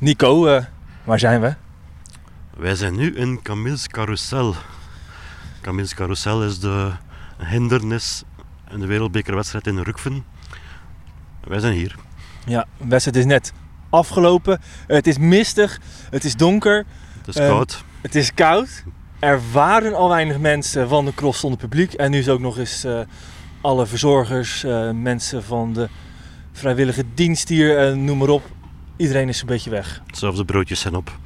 Nico, eh, waar zijn we? Wij zijn nu in Camille's Carousel. Camille's Carousel is de hindernis in de wereldbekerwedstrijd in Rukven. Wij zijn hier. Ja, de wedstrijd is net afgelopen. Het is mistig, het is donker, Het is Eh, koud. het is koud. Er waren al weinig mensen van de cross zonder publiek. En nu is ook nog eens eh, alle verzorgers, eh, mensen van de vrijwillige dienst hier, eh, noem maar op. Iedereen is een beetje weg. Zelfs de broodjes zijn op.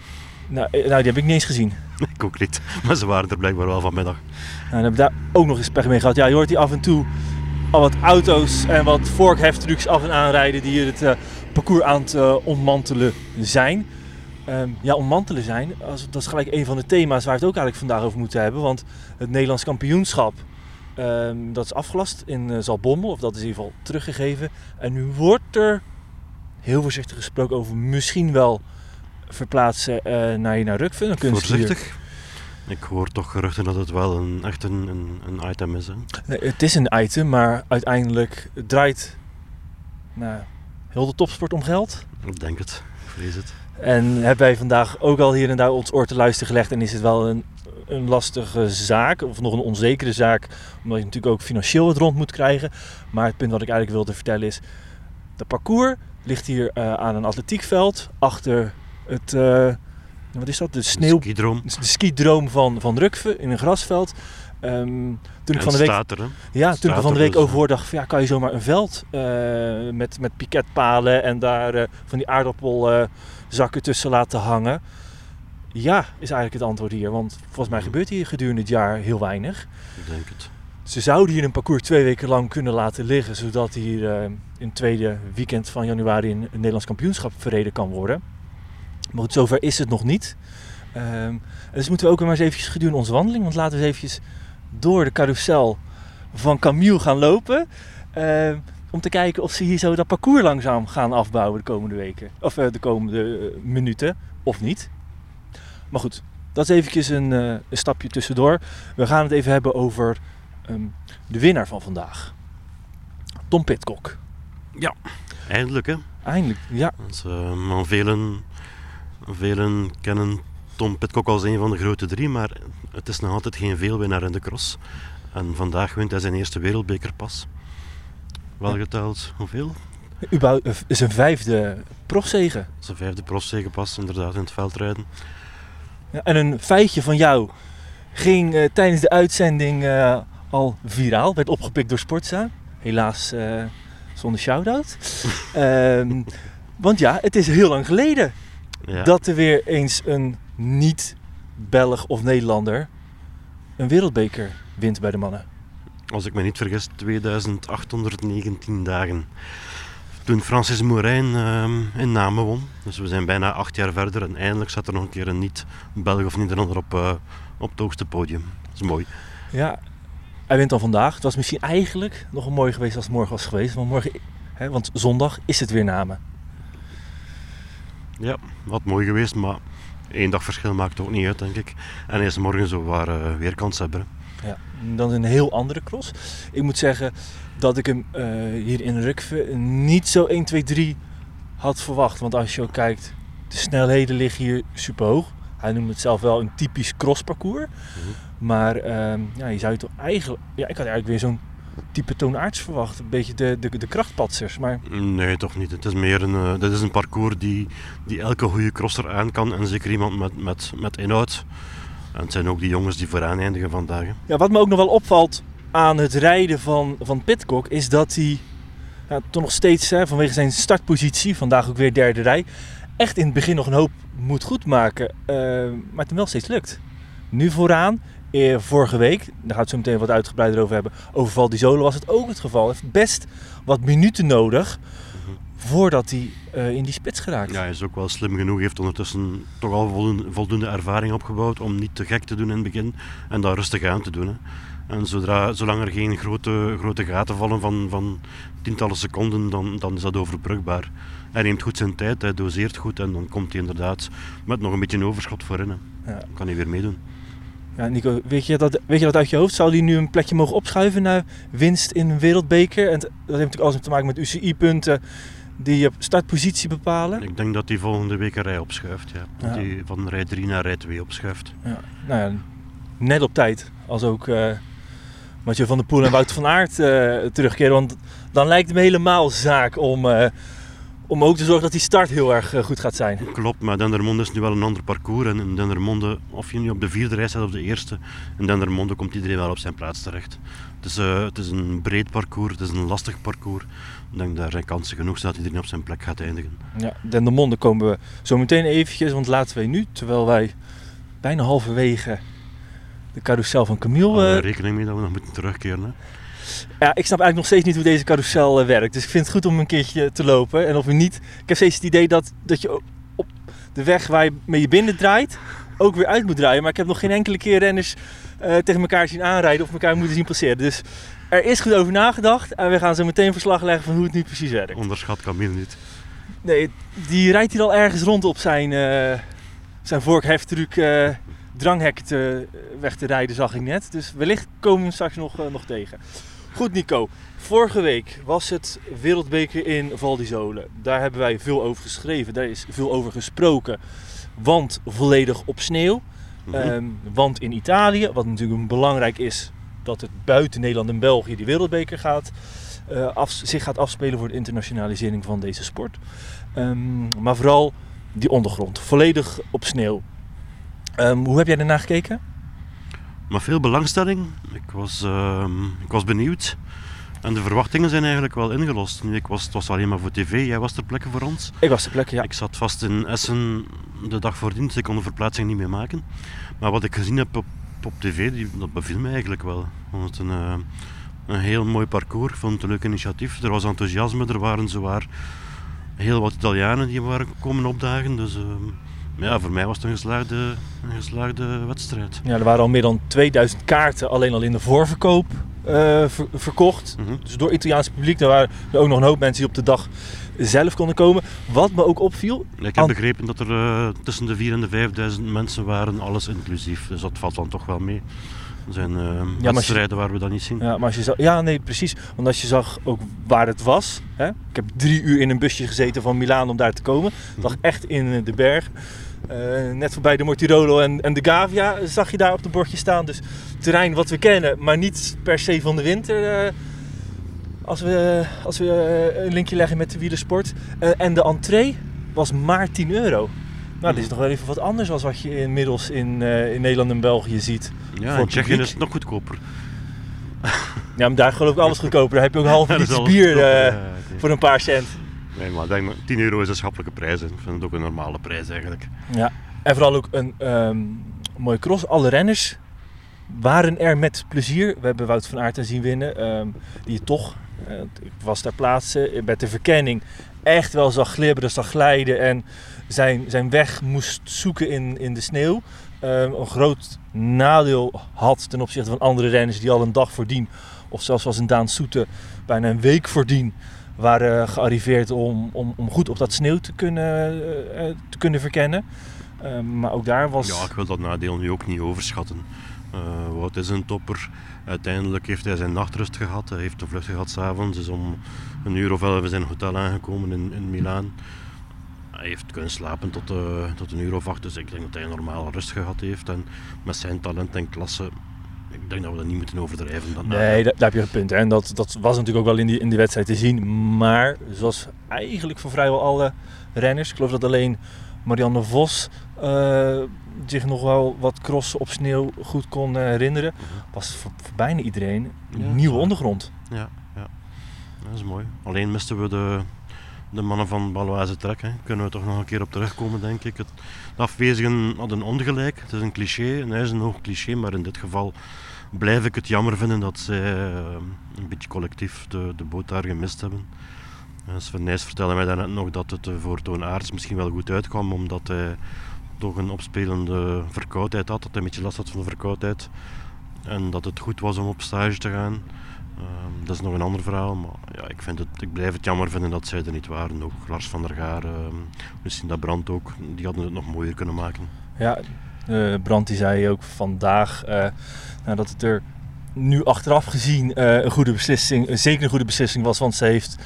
Nou, eh, nou, die heb ik niet eens gezien. Ik ook niet. Maar ze waren er blijkbaar wel vanmiddag. Nou, dan hebben we daar ook nog eens pech mee gehad. Ja, je hoort hier af en toe al wat auto's en wat vorkheftrucks af en aanrijden die hier het eh, parcours aan het eh, ontmantelen zijn. Ehm, ja, ontmantelen zijn, als, dat is gelijk een van de thema's waar we het ook eigenlijk vandaag over moeten hebben. Want het Nederlands kampioenschap, ehm, dat is afgelast in eh, Zaltbommel, of dat is in ieder geval teruggegeven. En nu wordt er heel voorzichtig gesproken over misschien wel verplaatsen eh, naar hier naar Rukven. Voorzichtig. Ik hoor toch geruchten dat het wel een, echt een, een, een item is. Hè? Nee, het is een item, maar uiteindelijk draait nou, heel de topsport om geld. Ik denk het. Ik vrees het. En hebben wij vandaag ook al hier en daar ons oor te luisteren gelegd. En is het wel een, een lastige zaak, of nog een onzekere zaak. Omdat je natuurlijk ook financieel het rond moet krijgen. Maar het punt wat ik eigenlijk wilde vertellen is... De parcours ligt hier eh, aan een atletiekveld. Achter het... eh, wat is dat? De sneeuw... Skidroom. De skidroom van, van Rukve in een grasveld. Ehm, toen ik van de week er, ja, toen ik van de week dus, over dacht ja, kan je zomaar een veld eh, met, met piketpalen en daar van die aardappelzakken tussen laten hangen? Ja, is eigenlijk het antwoord hier. Want volgens mij gebeurt hier gedurende het jaar heel weinig. Ik denk het. Ze zouden hier een parcours twee weken lang kunnen laten liggen, zodat hier eh, in het tweede weekend van januari een, Nederlands kampioenschap verreden kan worden. Maar goed, zover is het nog niet. Ehm, dus moeten we ook maar eens eventjes gedurende onze wandeling, want laten we eens eventjes door de carousel van Camille gaan lopen. ehm, om te kijken of ze hier zo dat parcours langzaam gaan afbouwen de komende weken. Of eh, de komende eh, minuten, of niet. Maar goed, dat is eventjes een, een stapje tussendoor. We gaan het even hebben over ehm, de winnaar van vandaag. Tom Pitcock. Eindelijk, hè? Eindelijk, ja. Dus, eh, maar velen, velen kennen Tom Pitcock als een van de grote drie, maar het is nog altijd geen veelwinnaar in de cross. En vandaag wint hij zijn eerste wereldbekerpas. Wel Ja. geteld, hoeveel? Überhaupt, eh, is een vijfde profzegen. Zijn vijfde profzegenpas inderdaad in het veldrijden. Ja, en een feitje van jou ging eh, tijdens de uitzending eh, al viraal. Werd opgepikt door Sportza. Helaas eh, zonder shout-out. Ehm, want ja, het is heel lang geleden Ja, dat er weer eens een niet-Belg of Nederlander een wereldbeker wint bij de mannen. Als ik me niet vergis, 2819 dagen. Toen Francis Moerijn ehm, in Namen won. Dus we zijn bijna acht jaar verder en eindelijk zat er nog een keer een niet-Belg of Nederlander op, eh, op het hoogste podium. Dat is mooi. Ja, hij wint dan vandaag. Het was misschien eigenlijk nog een mooi geweest als het morgen was geweest. Want, morgen, hè, want zondag is het weer Namen. Ja, wat mooi geweest, maar één dag verschil maakt ook niet uit, denk ik. En is morgen zo waar eh, weer kanshebber. Ja, dan een heel andere cross. Ik moet zeggen dat ik hem eh, hier in Rukve niet zo 1, 2, 3 had verwacht. Want als je ook kijkt, de snelheden liggen hier super hoog. Hij noemt het zelf wel een typisch crossparcours. Maar ehm, ja, je zou je toch eigenlijk... Ja, ik had eigenlijk weer zo'n type toonaards verwacht. Een beetje de, de, de krachtpatsers. Maar Nee, toch niet. Het is meer een, eh, dit is een parcours die, die elke goede crosser aan kan. En zeker iemand met, met, met inhoud. En het zijn ook die jongens die vooraan eindigen vandaag. hè. ja, wat me ook nog wel opvalt aan het rijden van, van Pitcock is dat hij ja, toch nog steeds hè, vanwege zijn startpositie, vandaag ook weer derde rij, echt in het begin nog een hoop moet goedmaken. Eh, maar het hem wel steeds lukt. Nu vooraan, vorige week, daar gaat het zo meteen wat uitgebreider over hebben, over Val di was het ook het geval. Hij heeft best wat minuten nodig voordat hij eh, in die spits geraakt. Ja, hij is ook wel slim genoeg. Hij heeft ondertussen toch al voldoende, voldoende ervaring opgebouwd om niet te gek te doen in het begin en daar rustig aan te doen. Hè. En zodra, zolang er geen grote, grote gaten vallen van, van tientallen seconden, dan, dan is dat overbrugbaar. Hij neemt goed zijn tijd, hij doseert goed en dan komt hij inderdaad met nog een beetje een overschot voorin. Hè. Ja. Kan hij weer meedoen. Ja, Nico, weet je, dat, weet je dat uit je hoofd? Zou hij nu een plekje mogen opschuiven naar winst in een wereldbeker? En dat heeft natuurlijk alles te maken met UCI-punten die je startpositie bepalen. Ik denk dat hij volgende week een rij opschuift. Ja. Dat Ja. hij van rij 3 naar rij 2 opschuift. Ja, nou ja, net op tijd. Als ook eh Mathieu van der Poel en Wout van Aert eh, terugkeren. Want dan lijkt het me helemaal zaak om, eh, om ook te zorgen dat die start heel erg eh, goed gaat zijn. Klopt, maar Dendermonde is nu wel een ander parcours. En in Dendermonde, of je nu op de vierde rij staat of de eerste, in Dendermonde komt iedereen wel op zijn plaats terecht. Het is, eh, het is een breed parcours, het is een lastig parcours. Ik denk dat er zijn kansen genoeg zijn dat iedereen op zijn plek gaat eindigen. Ja, Den de Monde komen we zo meteen eventjes, want laten we nu, terwijl wij bijna halverwege de carousel van Camille... Eh, rekening mee dat we nog moeten terugkeren. Hè. Ja, ik snap eigenlijk nog steeds niet hoe deze carousel eh, werkt. Dus ik vind het goed om een keertje te lopen. En of we niet... Ik heb steeds het idee dat, dat je op de weg waar je mee je binnen draait, ook weer uit moet draaien. Maar ik heb nog geen enkele keer renners eh, tegen elkaar zien aanrijden of elkaar moeten zien passeren. Dus er is goed over nagedacht. En we gaan zo meteen verslag leggen van hoe het nu precies werkt. Onderschat Camille niet. Nee, die rijdt hier al ergens rond op zijn, eh zijn vorkheftruc dranghek te, weg te rijden, zag ik net. Dus wellicht komen we hem straks nog, nog tegen. Goed Nico, vorige week was het wereldbeker in Val di. Daar hebben wij veel over geschreven, daar is veel over gesproken. Want volledig op sneeuw. Mhm. Ehm, want in Italië, wat natuurlijk belangrijk is, dat het buiten Nederland en België die wereldbeker gaat, eh, af, zich gaat afspelen voor de internationalisering van deze sport. Ehm, maar vooral die ondergrond, volledig op sneeuw. Ehm, hoe heb jij daarna gekeken? Maar veel belangstelling. Ik was, ehm, ik was benieuwd. En de verwachtingen zijn eigenlijk wel ingelost. Nu, Ik was, het was alleen maar voor tv, jij was ter plekke voor ons. Ik was ter plekke, ja. Ik zat vast in Essen de dag voordien, dus ik kon de verplaatsing niet meer maken. Maar wat ik gezien heb op, op tv, die, dat beviel me eigenlijk wel. Ik vond het een, eh, een heel mooi parcours, ik vond het een leuk initiatief. Er was enthousiasme, er waren zowaar heel wat Italianen die waren komen opdagen. Dus ehm, ja, voor mij was het een geslaagde, een geslaagde wedstrijd. ja. Er waren al meer dan 2000 kaarten alleen al in de voorverkoop eh, ver- verkocht. Mhm. Dus door Italiaans publiek. Er waren er ook nog een hoop mensen die op de dag zelf konden komen. Wat me ook opviel, Ik heb begrepen dat er eh, tussen de 4.000 en de 5.000 mensen waren, alles inclusief. Dus dat valt dan toch wel mee. Er zijn je- wedstrijden waar we dat niet zien. Ja, maar als je zag, ja, nee, precies. Want als je zag ook waar het was. Hè? Ik heb drie uur in een busje gezeten van Milaan om daar te komen. Het lag echt in eh, de berg. Eh, net voorbij de Mortirolo en, en de Gavia zag je daar op de bordje staan. Dus terrein wat we kennen, maar niet per se van de winter. als we, als we een linkje leggen met de wielersport. En de entree was maar 10 euro. Nou, dit is nog wel even wat anders dan wat je inmiddels in, eh, in Nederland en België ziet. Ja, voor in Tsjechië is het nog goedkoper. Ja, maar daar geloof ik alles goedkoper. Daar heb je ook een liter alles bier eh, voor een paar cent. Nee, maar denk, maar 10 euro is een schappelijke prijs. hè. Ik vind het ook een normale prijs eigenlijk. Ja. En vooral ook een ehm, mooie cross. Alle renners waren er met plezier. We hebben Wout van Aert zien winnen. ehm, die je toch, eh, ik was ter plaatse, eh, met de verkenning echt wel zag glibberen, zag glijden. En zijn, zijn weg moest zoeken in, in de sneeuw. Ehm, een groot nadeel had ten opzichte van andere renners die al een dag voordien, of zelfs zoals een Daan Soete, bijna een week voordien waren gearriveerd om, om, om goed op dat sneeuw te kunnen, eh, eh, te kunnen verkennen. Ehm, maar ook daar was... Ja, ik wil dat nadeel nu ook niet overschatten. Eh Wout is een topper. Uiteindelijk heeft hij zijn nachtrust gehad. Hij heeft een vlucht gehad s'avonds. Is om een uur of elf in zijn hotel aangekomen in, in Milaan. Hij heeft kunnen slapen tot, eh, tot een uur of acht. Dus ik denk dat hij een normale rust gehad heeft. En met zijn talent en klasse ik denk dat we dat niet moeten overdrijven. Dan Nee, daar, heb je een punt. Hè. En dat, dat was natuurlijk ook wel in die, in die wedstrijd te zien. Maar zoals eigenlijk voor vrijwel alle renners, ik geloof dat alleen Marianne Vos eh, zich nog wel wat crossen op sneeuw goed kon eh, herinneren, was voor, voor bijna iedereen Ja, een nieuwe ondergrond. Ja, ja. Dat is mooi. Alleen misten we de, de mannen van Baloise Trek. Hè. Kunnen we toch nog een keer op terugkomen, denk ik. Het, de afwezigen hadden ongelijk. Het is een cliché, een ijzerhoog cliché. Maar in dit geval blijf ik het jammer vinden dat zij eh, een beetje collectief de, de boot daar gemist hebben. Uh, Sven Nijs vertelde mij daarnet nog dat het eh, voor Toon Aerts misschien wel goed uitkwam. Omdat hij toch een opspelende verkoudheid had. Dat hij een beetje last had van de verkoudheid. En dat het goed was om op stage te gaan. Ehm, dat is nog een ander verhaal, maar ja, ik, vind het, ik blijf het jammer vinden dat zij er niet waren. Ook Lars van der Gaar, ehm, Lucinda Brandt ook, die hadden het nog mooier kunnen maken. Ja, eh Brandt die zei ook vandaag nou, dat het er nu achteraf gezien eh, een goede beslissing, zeker een goede beslissing was, want ze heeft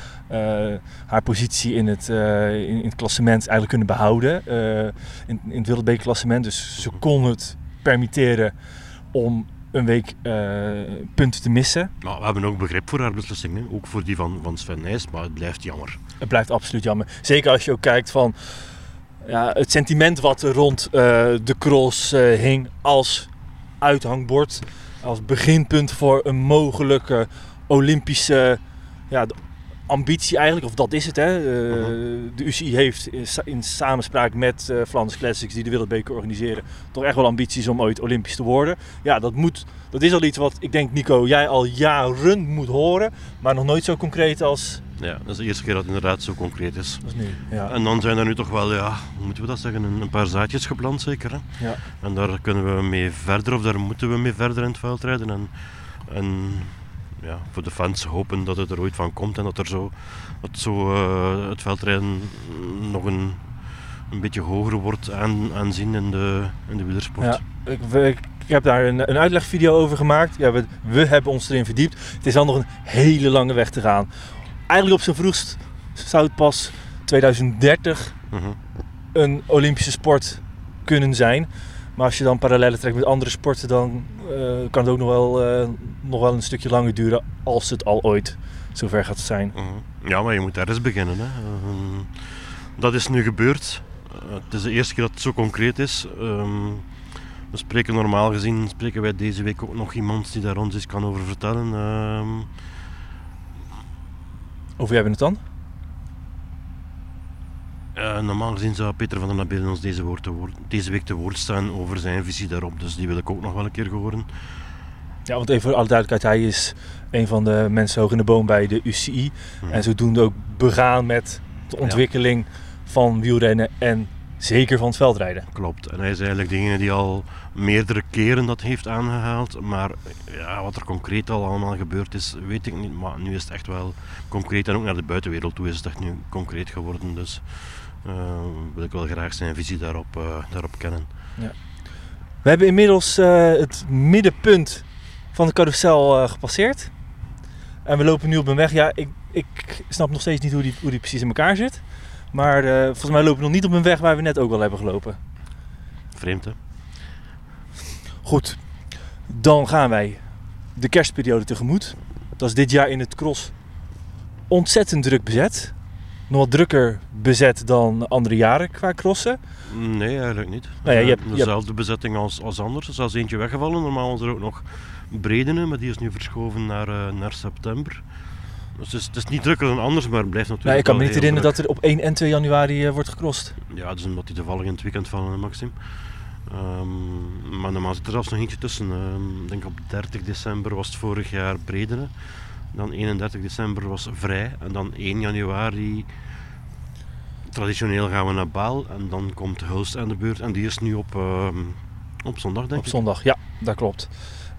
haar positie in het, in, het klassement eigenlijk kunnen behouden, eh, in, in het wereldbekerklassement. Dus ze kon het permitteren om een week eh, punten te missen. Maar we hebben ook begrip voor haar beslissing, hè. ook voor die van, van Sven Nijs, maar het blijft jammer. Het blijft absoluut jammer. Zeker als je ook kijkt van ja, het sentiment wat rond eh, de cross eh, hing als uithangbord. Als beginpunt voor een mogelijke Olympische ja, de ambitie eigenlijk. Of dat is het. Hè. Eh, Mhm. De UCI heeft in, sa- in samenspraak met eh Flanders Classics die de Wereldbeker organiseren. Toch echt wel ambities om ooit Olympisch te worden. Ja, dat, moet, dat is al iets wat ik denk Nico jij al jaren moet horen. Maar nog nooit zo concreet als, Ja, dat is de eerste keer dat het inderdaad zo concreet is. als nu. Ja. En dan zijn er nu toch wel, ja, hoe moeten we dat zeggen, een, een paar zaadjes geplant zeker. Hè? Ja. En daar kunnen we mee verder, of daar moeten we mee verder in het veld rijden. En, en ja, voor de fans hopen dat het er ooit van komt en dat er zo, dat zo eh, het veldrijden nog een, een beetje hoger wordt aan, aanzien in de, in de wielersport. Ja, ik, we- ik heb daar een, een uitlegvideo over gemaakt. Ja, we, we hebben ons erin verdiept. Het is al nog een hele lange weg te gaan. Eigenlijk op zijn vroegst zou het pas 2030 Mhm. een Olympische sport kunnen zijn. Maar als je dan parallellen trekt met andere sporten, dan eh, kan het ook nog wel, eh, nog wel een stukje langer duren als het al ooit zover gaat zijn. Mhm. Ja, maar je moet ergens beginnen. Hè. Ehm, dat is nu gebeurd. Eh, het is de eerste keer dat het zo concreet is. Ehm, we spreken normaal gezien, spreken wij deze week ook nog iemand die daar ons iets kan over vertellen. Ehm, Over wie hebben we het dan? Eh, normaal gezien zou Peter van der Nabelen ons deze, woord te woord, deze week te woord staan over zijn visie daarop. Dus die wil ik ook nog wel een keer horen. Ja, want even voor alle duidelijkheid, hij is een van de mensen hoog in de boom bij de UCI. Mhm. En zodoende ook begaan met de ontwikkeling van wielrennen en zeker van het veldrijden. Klopt. En hij is eigenlijk degene die al meerdere keren dat heeft aangehaald. Maar ja, wat er concreet al allemaal gebeurd is, weet ik niet. Maar nu is het echt wel concreet. En ook naar de buitenwereld toe is het echt nu concreet geworden. Dus wil ik wel graag zijn visie daarop, eh, daarop kennen. We hebben inmiddels eh, het middenpunt van de carousel eh, gepasseerd. En we lopen nu op een weg. Ja, ik, ik snap nog steeds niet hoe die, hoe die precies in elkaar zit. Maar eh, volgens mij lopen we nog niet op een weg waar we net ook wel hebben gelopen. Vreemd hè? Goed, dan gaan wij de kerstperiode tegemoet. Dat is dit jaar in het cross ontzettend druk bezet. Nog wat drukker bezet dan andere jaren qua crossen. Nee, eigenlijk niet. Nou ja, je Eh, hebt- je hebt- Dezelfde bezetting als, als anders. Er is zelfs eentje weggevallen. Normaal was er ook nog Bredene, maar die is nu verschoven naar, eh, naar september. Dus het is, het is niet drukker dan anders, maar het blijft natuurlijk Nou, ik kan me niet herinneren druk. dat er op 1 en 2 januari eh, wordt gecrossed. Ja, dus omdat die toevallig in het weekend vallen, Maxim. Ehm, maar normaal zit er zelfs nog eentje tussen. Ehm, ik denk op 30 december was het vorig jaar Bredene. Dan 31 december was Vrij. En dan 1 januari... Traditioneel gaan we naar Baal. En dan komt Hulst aan de beurt. En die is nu op, ehm, op zondag, denk Op ik. zondag, ja, dat klopt.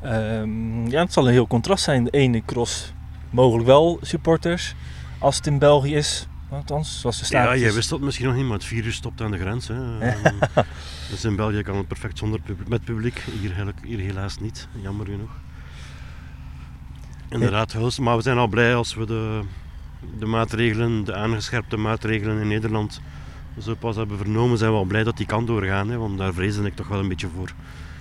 Ehm, ja, het zal een heel contrast zijn. De ene cross mogelijk wel supporters, als het in België is. Althans, zoals de staat. Ja, jij is. wist dat misschien nog niet, maar het virus stopt aan de grens. Hè. Dus in België kan het perfect zonder pub- met publiek. Hier, hier helaas niet, jammer genoeg. Inderdaad. Maar we zijn al blij als we de, de maatregelen, de aangescherpte maatregelen in Nederland zo pas hebben vernomen. Zijn we al blij dat die kan doorgaan, hè, want daar vreesde ik toch wel een beetje voor.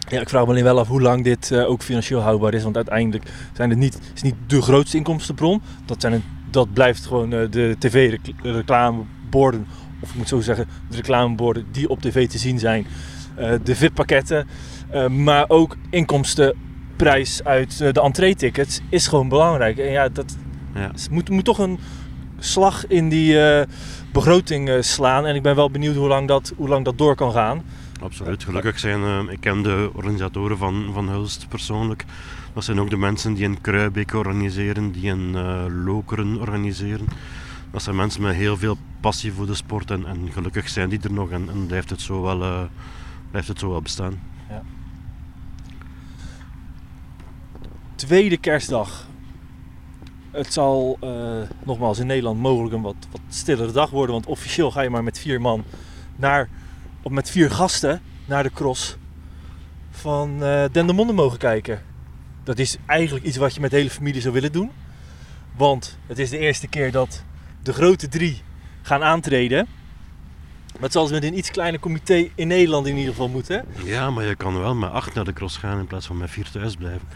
Ja, ik vraag me alleen wel af hoe lang dit uh, ook financieel houdbaar is. Want uiteindelijk zijn het niet, is niet de grootste inkomstenbron. Dat, zijn dat blijft gewoon uh, de tv-reclameborden. Of ik moet zo zeggen, de reclameborden die op tv te zien zijn. Uh, de VIP-pakketten. maar ook inkomstenprijs uit de entree-tickets is gewoon belangrijk. En ja, dat ja. Moet, moet toch een slag in die begroting slaan. En ik ben wel benieuwd hoe lang dat, hoe lang dat door kan gaan. Absoluut. Gelukkig zijn, uh, ik ken de organisatoren van, van Hulst persoonlijk. Dat zijn ook de mensen die een Kruibeek organiseren, die een Lokeren organiseren. Dat zijn mensen met heel veel passie voor de sport en, en gelukkig zijn die er nog en, en blijft, het zo wel, blijft het zo wel bestaan. Ja. Tweede kerstdag. Het zal nogmaals in Nederland mogelijk een wat, wat stillere dag worden, want officieel ga je maar met vier man naar op met vier gasten naar de cross van uh, Dendermonde mogen kijken. Dat is eigenlijk iets wat je met de hele familie zou willen doen. Want het is de eerste keer dat de grote drie gaan aantreden. Maar het zal ze met een iets kleiner comité in Nederland in ieder geval moeten. Ja, maar je kan wel met acht naar de cross gaan in plaats van met vier thuis blijven.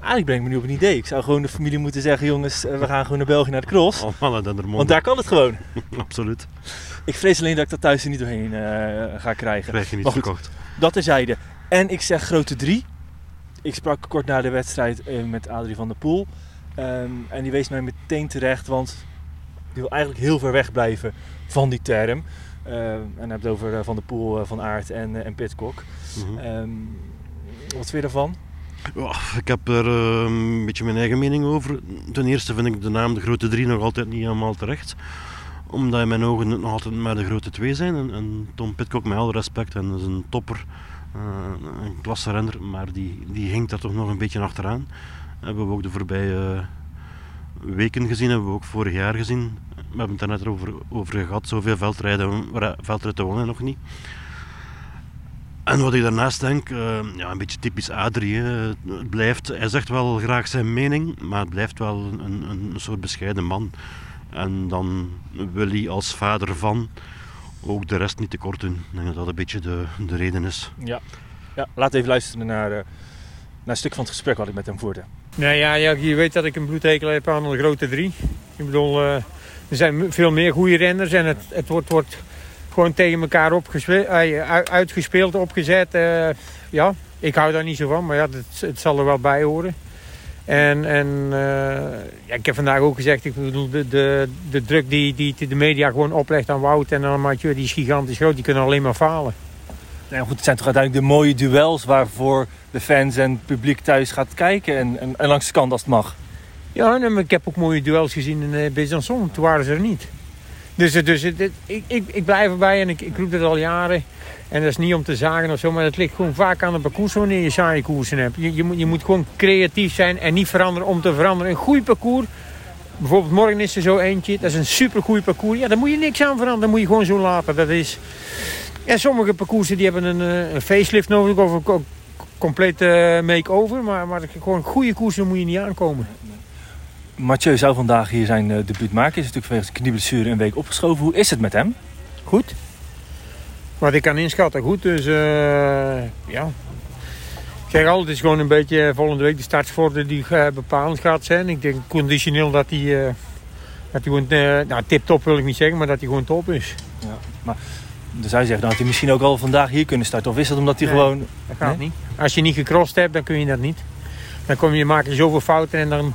Eigenlijk breng ik me nu op een idee. Ik zou gewoon de familie moeten zeggen: jongens, eh, we gaan gewoon naar België naar de cross. Dendermonde. Want daar kan het gewoon. Absoluut. Ik vrees alleen dat ik dat thuis er niet doorheen uh, ga krijgen. Krijg je niet gekocht. Dat terzijde. En ik zeg grote drie. Ik sprak kort na de wedstrijd eh, met Adrie van der Poel. Um, en die wees mij meteen terecht, want die wil eigenlijk heel ver weg blijven van die term. Uh, en dan heb het over Van der Poel, Van Aert en, en Pitcock. Mm -hmm. um, wat vind je daarvan? Ik heb er uh, een beetje mijn eigen mening over. Ten eerste vind ik de naam de Grote Drie nog altijd niet helemaal terecht omdat in mijn ogen nog altijd maar de grote twee zijn. En, en Tom Pitcock, met alle respect, en is een topper, uh, een klasse renner, maar die, die hinkt daar toch nog een beetje achteraan. Hebben we ook de voorbije weken gezien, hebben we ook vorig jaar gezien. We hebben het daar net over, over gehad, zoveel veldrijden, veldrijden wonen nog niet. En wat ik daarnaast denk, uh, ja, een beetje typisch Adrie. Het blijft, hij zegt wel graag zijn mening, maar het blijft wel een, een soort bescheiden man. En dan wil hij als vader van ook de rest niet tekort doen. Ik denk dat dat een beetje de, de reden is. Ja, ja laat even luisteren naar, uh, naar een stuk van het gesprek wat ik met hem voerde. Nou ja, ja, je weet dat ik een bloedhekel heb aan de grote drie. Ik bedoel, uh, er zijn veel meer goede renners en het, het wordt, wordt gewoon tegen elkaar opgespeeld, uh, uitgespeeld, opgezet. Uh, ja, ik hou daar niet zo van, maar ja, het, het zal er wel bij horen. En, en uh, ja, ik heb vandaag ook gezegd, ik bedoel, de, de, de druk die, die de media gewoon oplegt aan Wout en aan Mathieu, die is gigantisch groot. Die kunnen alleen maar falen. Ja, goed, het zijn toch uiteindelijk de mooie duels waarvoor de fans en het publiek thuis gaat kijken en, en, en langs de kant als het mag. Ja, maar ik heb ook mooie duels gezien in uh, Besançon. Toen waren ze er niet. Dus, dus ik, ik, ik blijf erbij en ik, ik roep het al jaren. En dat is niet om te zagen of zo, maar het ligt gewoon vaak aan de parcours wanneer je saaie koersen hebt. Je, je, moet, je moet gewoon creatief zijn en niet veranderen om te veranderen. Een goed parcours, bijvoorbeeld morgen is er zo eentje, dat is een super goed parcours. Ja, daar moet je niks aan veranderen, dat moet je gewoon zo laten. Dat is... Ja, sommige parcoursen die hebben een, eh, een facelift nodig of een complete make-over. Maar, maar gewoon goede koersen moet je niet aankomen. Mathieu zou vandaag hier zijn uh, debuut maken. Is natuurlijk vanwege knieblessure een week opgeschoven. Hoe is het met hem? Goed. Wat ik kan inschatten, goed. Dus uh, ja. Ik zeg altijd, het is gewoon een beetje volgende week de startsvorderen die uh, bepalend gaat zijn. Ik denk conditioneel dat hij uh, dat hij gewoon, nou tip-top wil ik niet zeggen, maar dat hij gewoon top is. Ja, maar dus hij zegt, nou had hij misschien ook al vandaag hier kunnen starten. Of is dat omdat hij gewoon... dat gaat niet. Als je niet gecrossed hebt, dan kun je dat niet. Dan kom je, maak je zoveel fouten en dan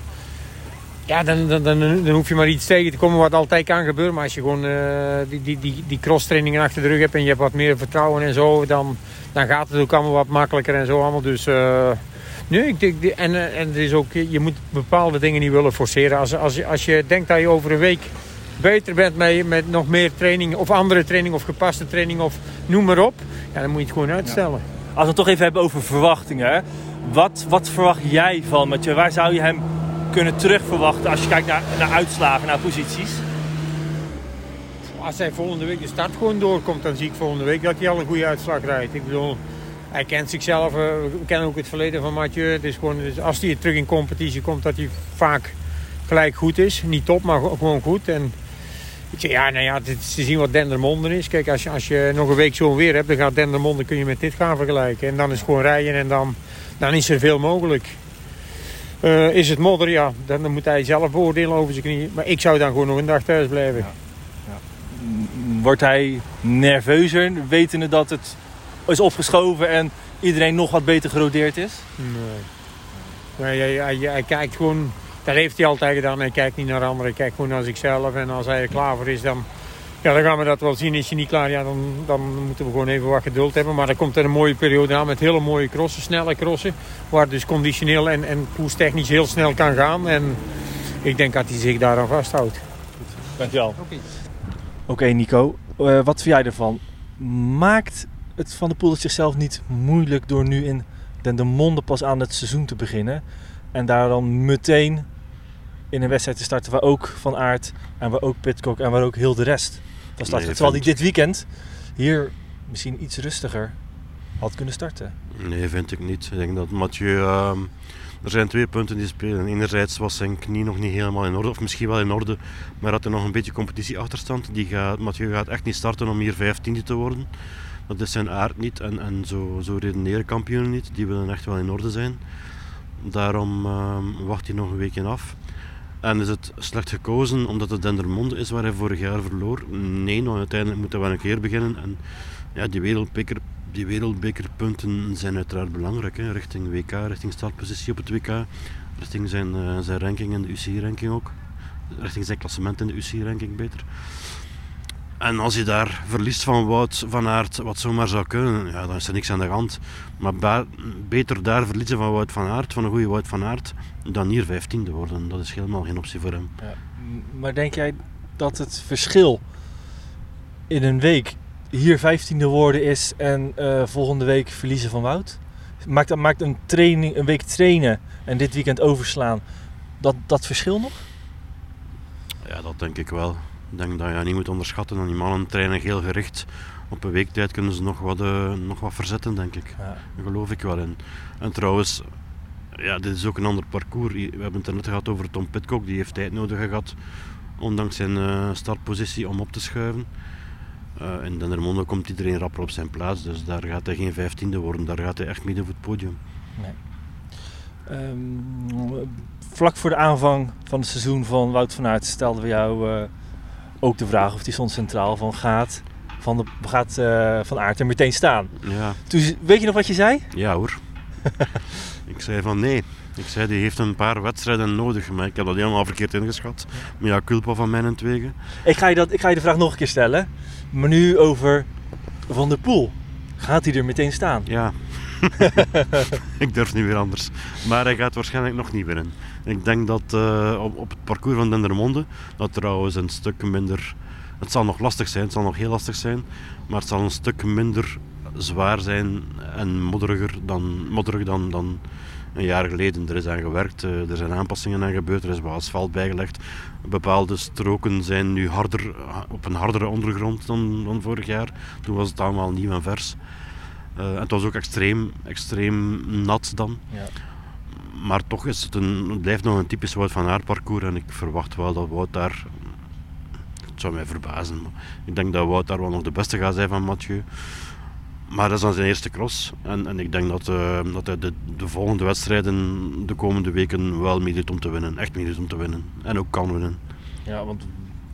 ja, dan, dan, dan, dan, hoef je maar iets tegen te komen wat altijd kan gebeuren. Maar als je gewoon uh, die, die, die, die cross-trainingen achter de rug hebt en je hebt wat meer vertrouwen en zo, dan, dan gaat het ook allemaal wat makkelijker en zo allemaal. Dus uh, ik denk, en, eh, en het is ook, je moet bepaalde dingen niet willen forceren. Als, als, als je denkt dat je over een week beter bent met, met nog meer training of andere training of gepaste training of noem maar op, ja, dan moet je het gewoon uitstellen. Als we het toch even hebben over verwachtingen. Wat, wat verwacht jij van Mathieu? Waar zou je hem kunnen terugverwachten als je kijkt naar, naar uitslagen, naar posities? Als hij volgende week de start gewoon doorkomt, dan zie ik volgende week dat hij al een goede uitslag rijdt. Ik bedoel, hij kent zichzelf, eh, we kennen ook het verleden van Mathieu. Het is gewoon, dus als hij terug in competitie komt, dat hij vaak gelijk goed is. Niet top, maar gewoon goed. En Ik zeg, ja, nou ja, het is te zien wat Dendermonde is. Kijk, als je, als je nog een week zo'n weer hebt, dan gaat Dendermonde kun je met dit gaan vergelijken. En dan is het gewoon rijden en dan, dan is er veel mogelijk. Eh, is het modder, ja, dan, moet hij zelf beoordelen over zijn knieën. Maar ik zou dan gewoon nog een dag thuis blijven. M- Wordt hij nerveuzer, wetende dat het is opgeschoven en iedereen nog wat beter gerodeerd is? Nee. Nee, hij, hij, hij kijkt gewoon, dat heeft hij altijd gedaan. Hij kijkt niet naar anderen, hij kijkt gewoon naar zichzelf. En als hij er klaar voor is, dan, ja, dan gaan we dat wel zien. Is hij niet klaar, ja, dan, dan moeten we gewoon even wat geduld hebben. Maar er komt er een mooie periode aan met hele mooie crossen, snelle crossen. Waar dus conditioneel en, en koerstechnisch heel snel kan gaan. En ik denk dat hij zich daaraan vasthoudt. Dankjewel. Oké Nico, Eh, wat vind jij ervan? Maakt het Van de Poel het zichzelf niet moeilijk door nu in Dendermonde pas aan het seizoen te beginnen? En daar dan meteen in een wedstrijd te starten waar ook Van Aert en waar ook Pitcock en waar ook heel de rest Nee, gaat. Terwijl die vind- dit weekend hier misschien iets rustiger had kunnen starten. Nee, vind ik niet. Ik denk dat Mathieu... ehm, er zijn twee punten die spelen. Enerzijds was zijn knie nog niet helemaal in orde, of misschien wel in orde, maar had hij nog een beetje competitieachterstand. Die gaat, Mathieu gaat echt niet starten om hier vijftiende te worden. Dat is zijn aard niet en, en zo, zo redeneren kampioenen niet. Die willen echt wel in orde zijn. Daarom ehm, wacht hij nog een weekje af. En is het slecht gekozen omdat het Dendermonde is waar hij vorig jaar verloor? Nee, nou, uiteindelijk moet hij wel een keer beginnen. En ja, die wereldbeker, die wereldbekerpunten zijn uiteraard belangrijk. Hè, richting WK, richting startpositie op het WK. Richting zijn, eh, zijn ranking in de UCI-ranking ook. Richting zijn klassement in de UCI-ranking beter. En als je daar verliest van Wout van Aert, wat zomaar zou kunnen, ja, dan is er niks aan de hand. Maar ba- beter daar verliezen van Wout van Aert, van een goede Wout van Aert, dan hier vijftiende worden. Dat is helemaal geen optie voor hem. Ja. Maar denk jij dat het verschil in een week hier 15e worden is en eh, volgende week verliezen van Wout? Maakt, maakt een, training, een week trainen en dit weekend overslaan dat, dat verschil nog? Ja, dat denk ik wel. Ik denk dat je niet moet onderschatten. En die mannen trainen heel gericht. Op een week tijd kunnen ze nog wat, eh, nog wat verzetten, denk ik. Ja. Daar geloof ik wel in. En trouwens, ja, dit is ook een ander parcours. We hebben het er net gehad over Tom Pitcock. Die heeft tijd nodig gehad, ondanks zijn eh, startpositie, om op te schuiven. Eh in Dendermonde komt iedereen rapper op zijn plaats. Dus daar gaat hij geen vijftiende worden. Daar gaat hij echt midden voor het podium. Ehm, vlak voor de aanvang van het seizoen van Wout van Aert stelden we jou ook de vraag of die stond centraal van gaat Van, de, gaat eh, van Aert er meteen staan. Ja, Toen, weet je nog wat je zei? ja hoor. ik zei van nee. Ik zei die heeft een paar wedstrijden nodig. Maar ik heb dat helemaal verkeerd ingeschat. Maar ja, culpa van mijn entwegen. Ik ga, je dat, ik ga je de vraag nog een keer stellen. Maar nu over Van der Poel. Gaat hij er meteen staan? Ja. ik durf niet weer anders. Maar hij gaat waarschijnlijk nog niet winnen. Ik denk dat eh, op, het parcours van Dendermonde, dat trouwens een stuk minder... Het zal nog lastig zijn, het zal nog heel lastig zijn. Maar het zal een stuk minder zwaar zijn en modderiger dan, modderig dan, dan een jaar geleden. Er is aan gewerkt, eh, er zijn aanpassingen aan gebeurd, er is wat asfalt bijgelegd. Bepaalde stroken zijn nu harder, op een hardere ondergrond dan, dan vorig jaar. Toen was het allemaal nieuw en vers. Uh, het was ook extreem, extreem nat dan. Ja. Maar toch is het, een, blijft nog een typisch Wout van Aert parcours. En ik verwacht wel dat Wout daar... Het zou mij verbazen. Ik denk dat Wout daar wel nog de beste gaat zijn van Mathieu. Maar dat is dan zijn eerste cross. En, en ik denk dat, uh, dat hij de, de, volgende wedstrijden de komende weken wel meedoet om te winnen. Echt meedoet om te winnen. En ook kan winnen. Ja, want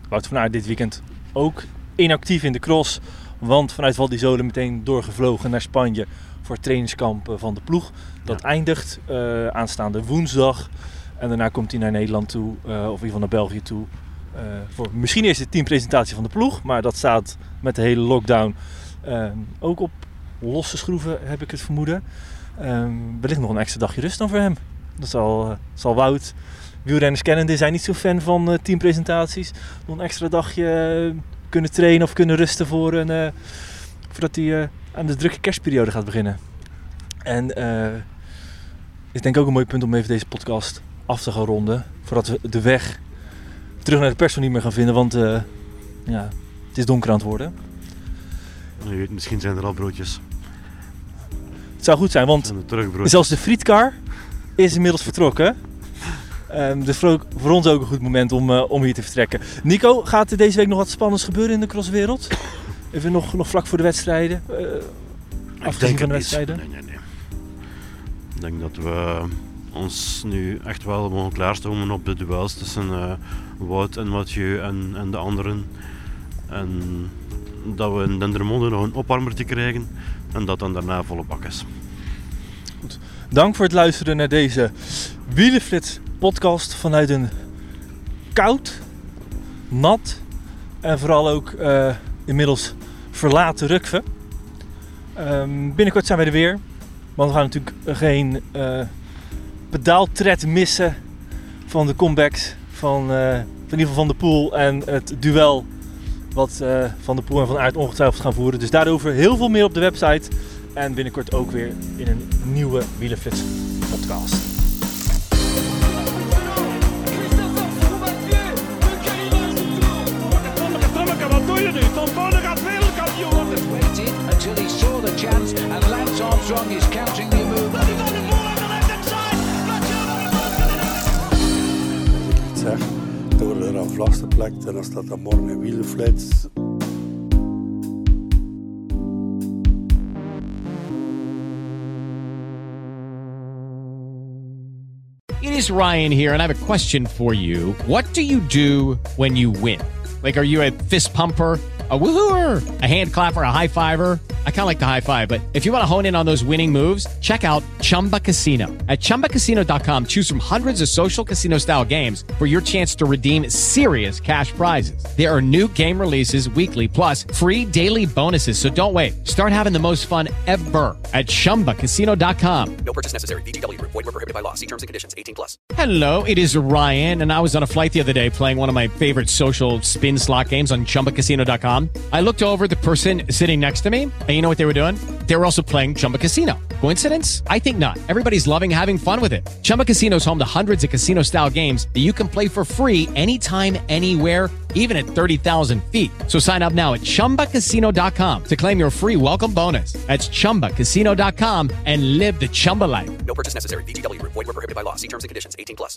Wout van Aert dit weekend ook inactief in de cross. Want vanuit Val di Sole meteen doorgevlogen naar Spanje voor het trainingskamp van de ploeg. Dat ja. eindigt uh, aanstaande woensdag. En daarna komt hij naar Nederland toe, uh, of in ieder geval naar België toe. Uh, voor misschien eerst de teampresentatie van de ploeg. Maar dat staat met de hele lockdown ook op losse schroeven, heb ik het vermoeden. wellicht nog een extra dagje rust dan voor hem. Dat zal, zal Wout. Wielrenners kennende zijn niet zo fan van teampresentaties. Nog een extra dagje kunnen trainen of kunnen rusten voor een, uh, voordat hij uh, aan de drukke kerstperiode gaat beginnen. En uh, is denk ik ook een mooi punt om even deze podcast af te gaan ronden. Voordat we de weg terug naar de persoon niet meer gaan vinden, want ja, het is donker aan het worden. Je weet, misschien zijn er al broodjes. Het zou goed zijn, want zelfs de frietkar is inmiddels vertrokken. Ehm, dus voor, voor, ons ook een goed moment om, uh, om hier te vertrekken. Nico, gaat er deze week nog wat spannends gebeuren in de crosswereld? Even nog, nog vlak voor de wedstrijden? Uh, afgezien van de wedstrijden? Nee, nee, nee. Ik denk dat we ons nu echt wel mogen klaarstomen op de duels tussen uh, Wout en Mathieu en, en de anderen. En dat we in Dendermonde nog een opwarmer krijgen en dat dan daarna volle bak is. Goed. Dank voor het luisteren naar deze Wielenflits podcast vanuit een koud, nat en vooral ook uh, inmiddels verlaten Rukve. Um, binnenkort zijn wij er weer, want we gaan natuurlijk geen uh, pedaaltred missen van de comebacks van, uh, in ieder geval van de Poel en het duel wat Van de Poel en Van Aert ongetwijfeld gaan voeren. Dus daarover heel veel meer op de website. En binnenkort ook weer in een nieuwe Wielenflits podcast. En er morgen een wielenflits. It is Ryan here and I have a question for you. What do you do when you win? Like, are you a fist pumper? A woohooer, a hand clapper, a high fiver. I kind of like the high five, but if you want to hone in on those winning moves, check out Chumba Casino. At ChumbaCasino.com, choose from hundreds of social casino style games for your chance to redeem serious cash prizes. There are new game releases weekly, plus free daily bonuses. So don't wait. Start having the most fun ever at ChumbaCasino.com. No purchase necessary. VGW. Void were prohibited by law. See terms and conditions. 18 plus. Hello, it is Ryan, and I was on a flight the other day playing one of my favorite social spin slot games on ChumbaCasino.com. I looked over the person sitting next to me, and you know what they were doing? They were also playing Chumba Casino. Coincidence? I think not. Everybody's loving having fun with it. Chumba Casino is home to hundreds of casino style games that you can play for free anytime, anywhere, even at 30,000 feet. So sign up now at chumbacasino.com to claim your free welcome bonus. That's chumbacasino.com and live the Chumba life. No purchase necessary. DTW, void, were prohibited by law. See terms and conditions 18 plus.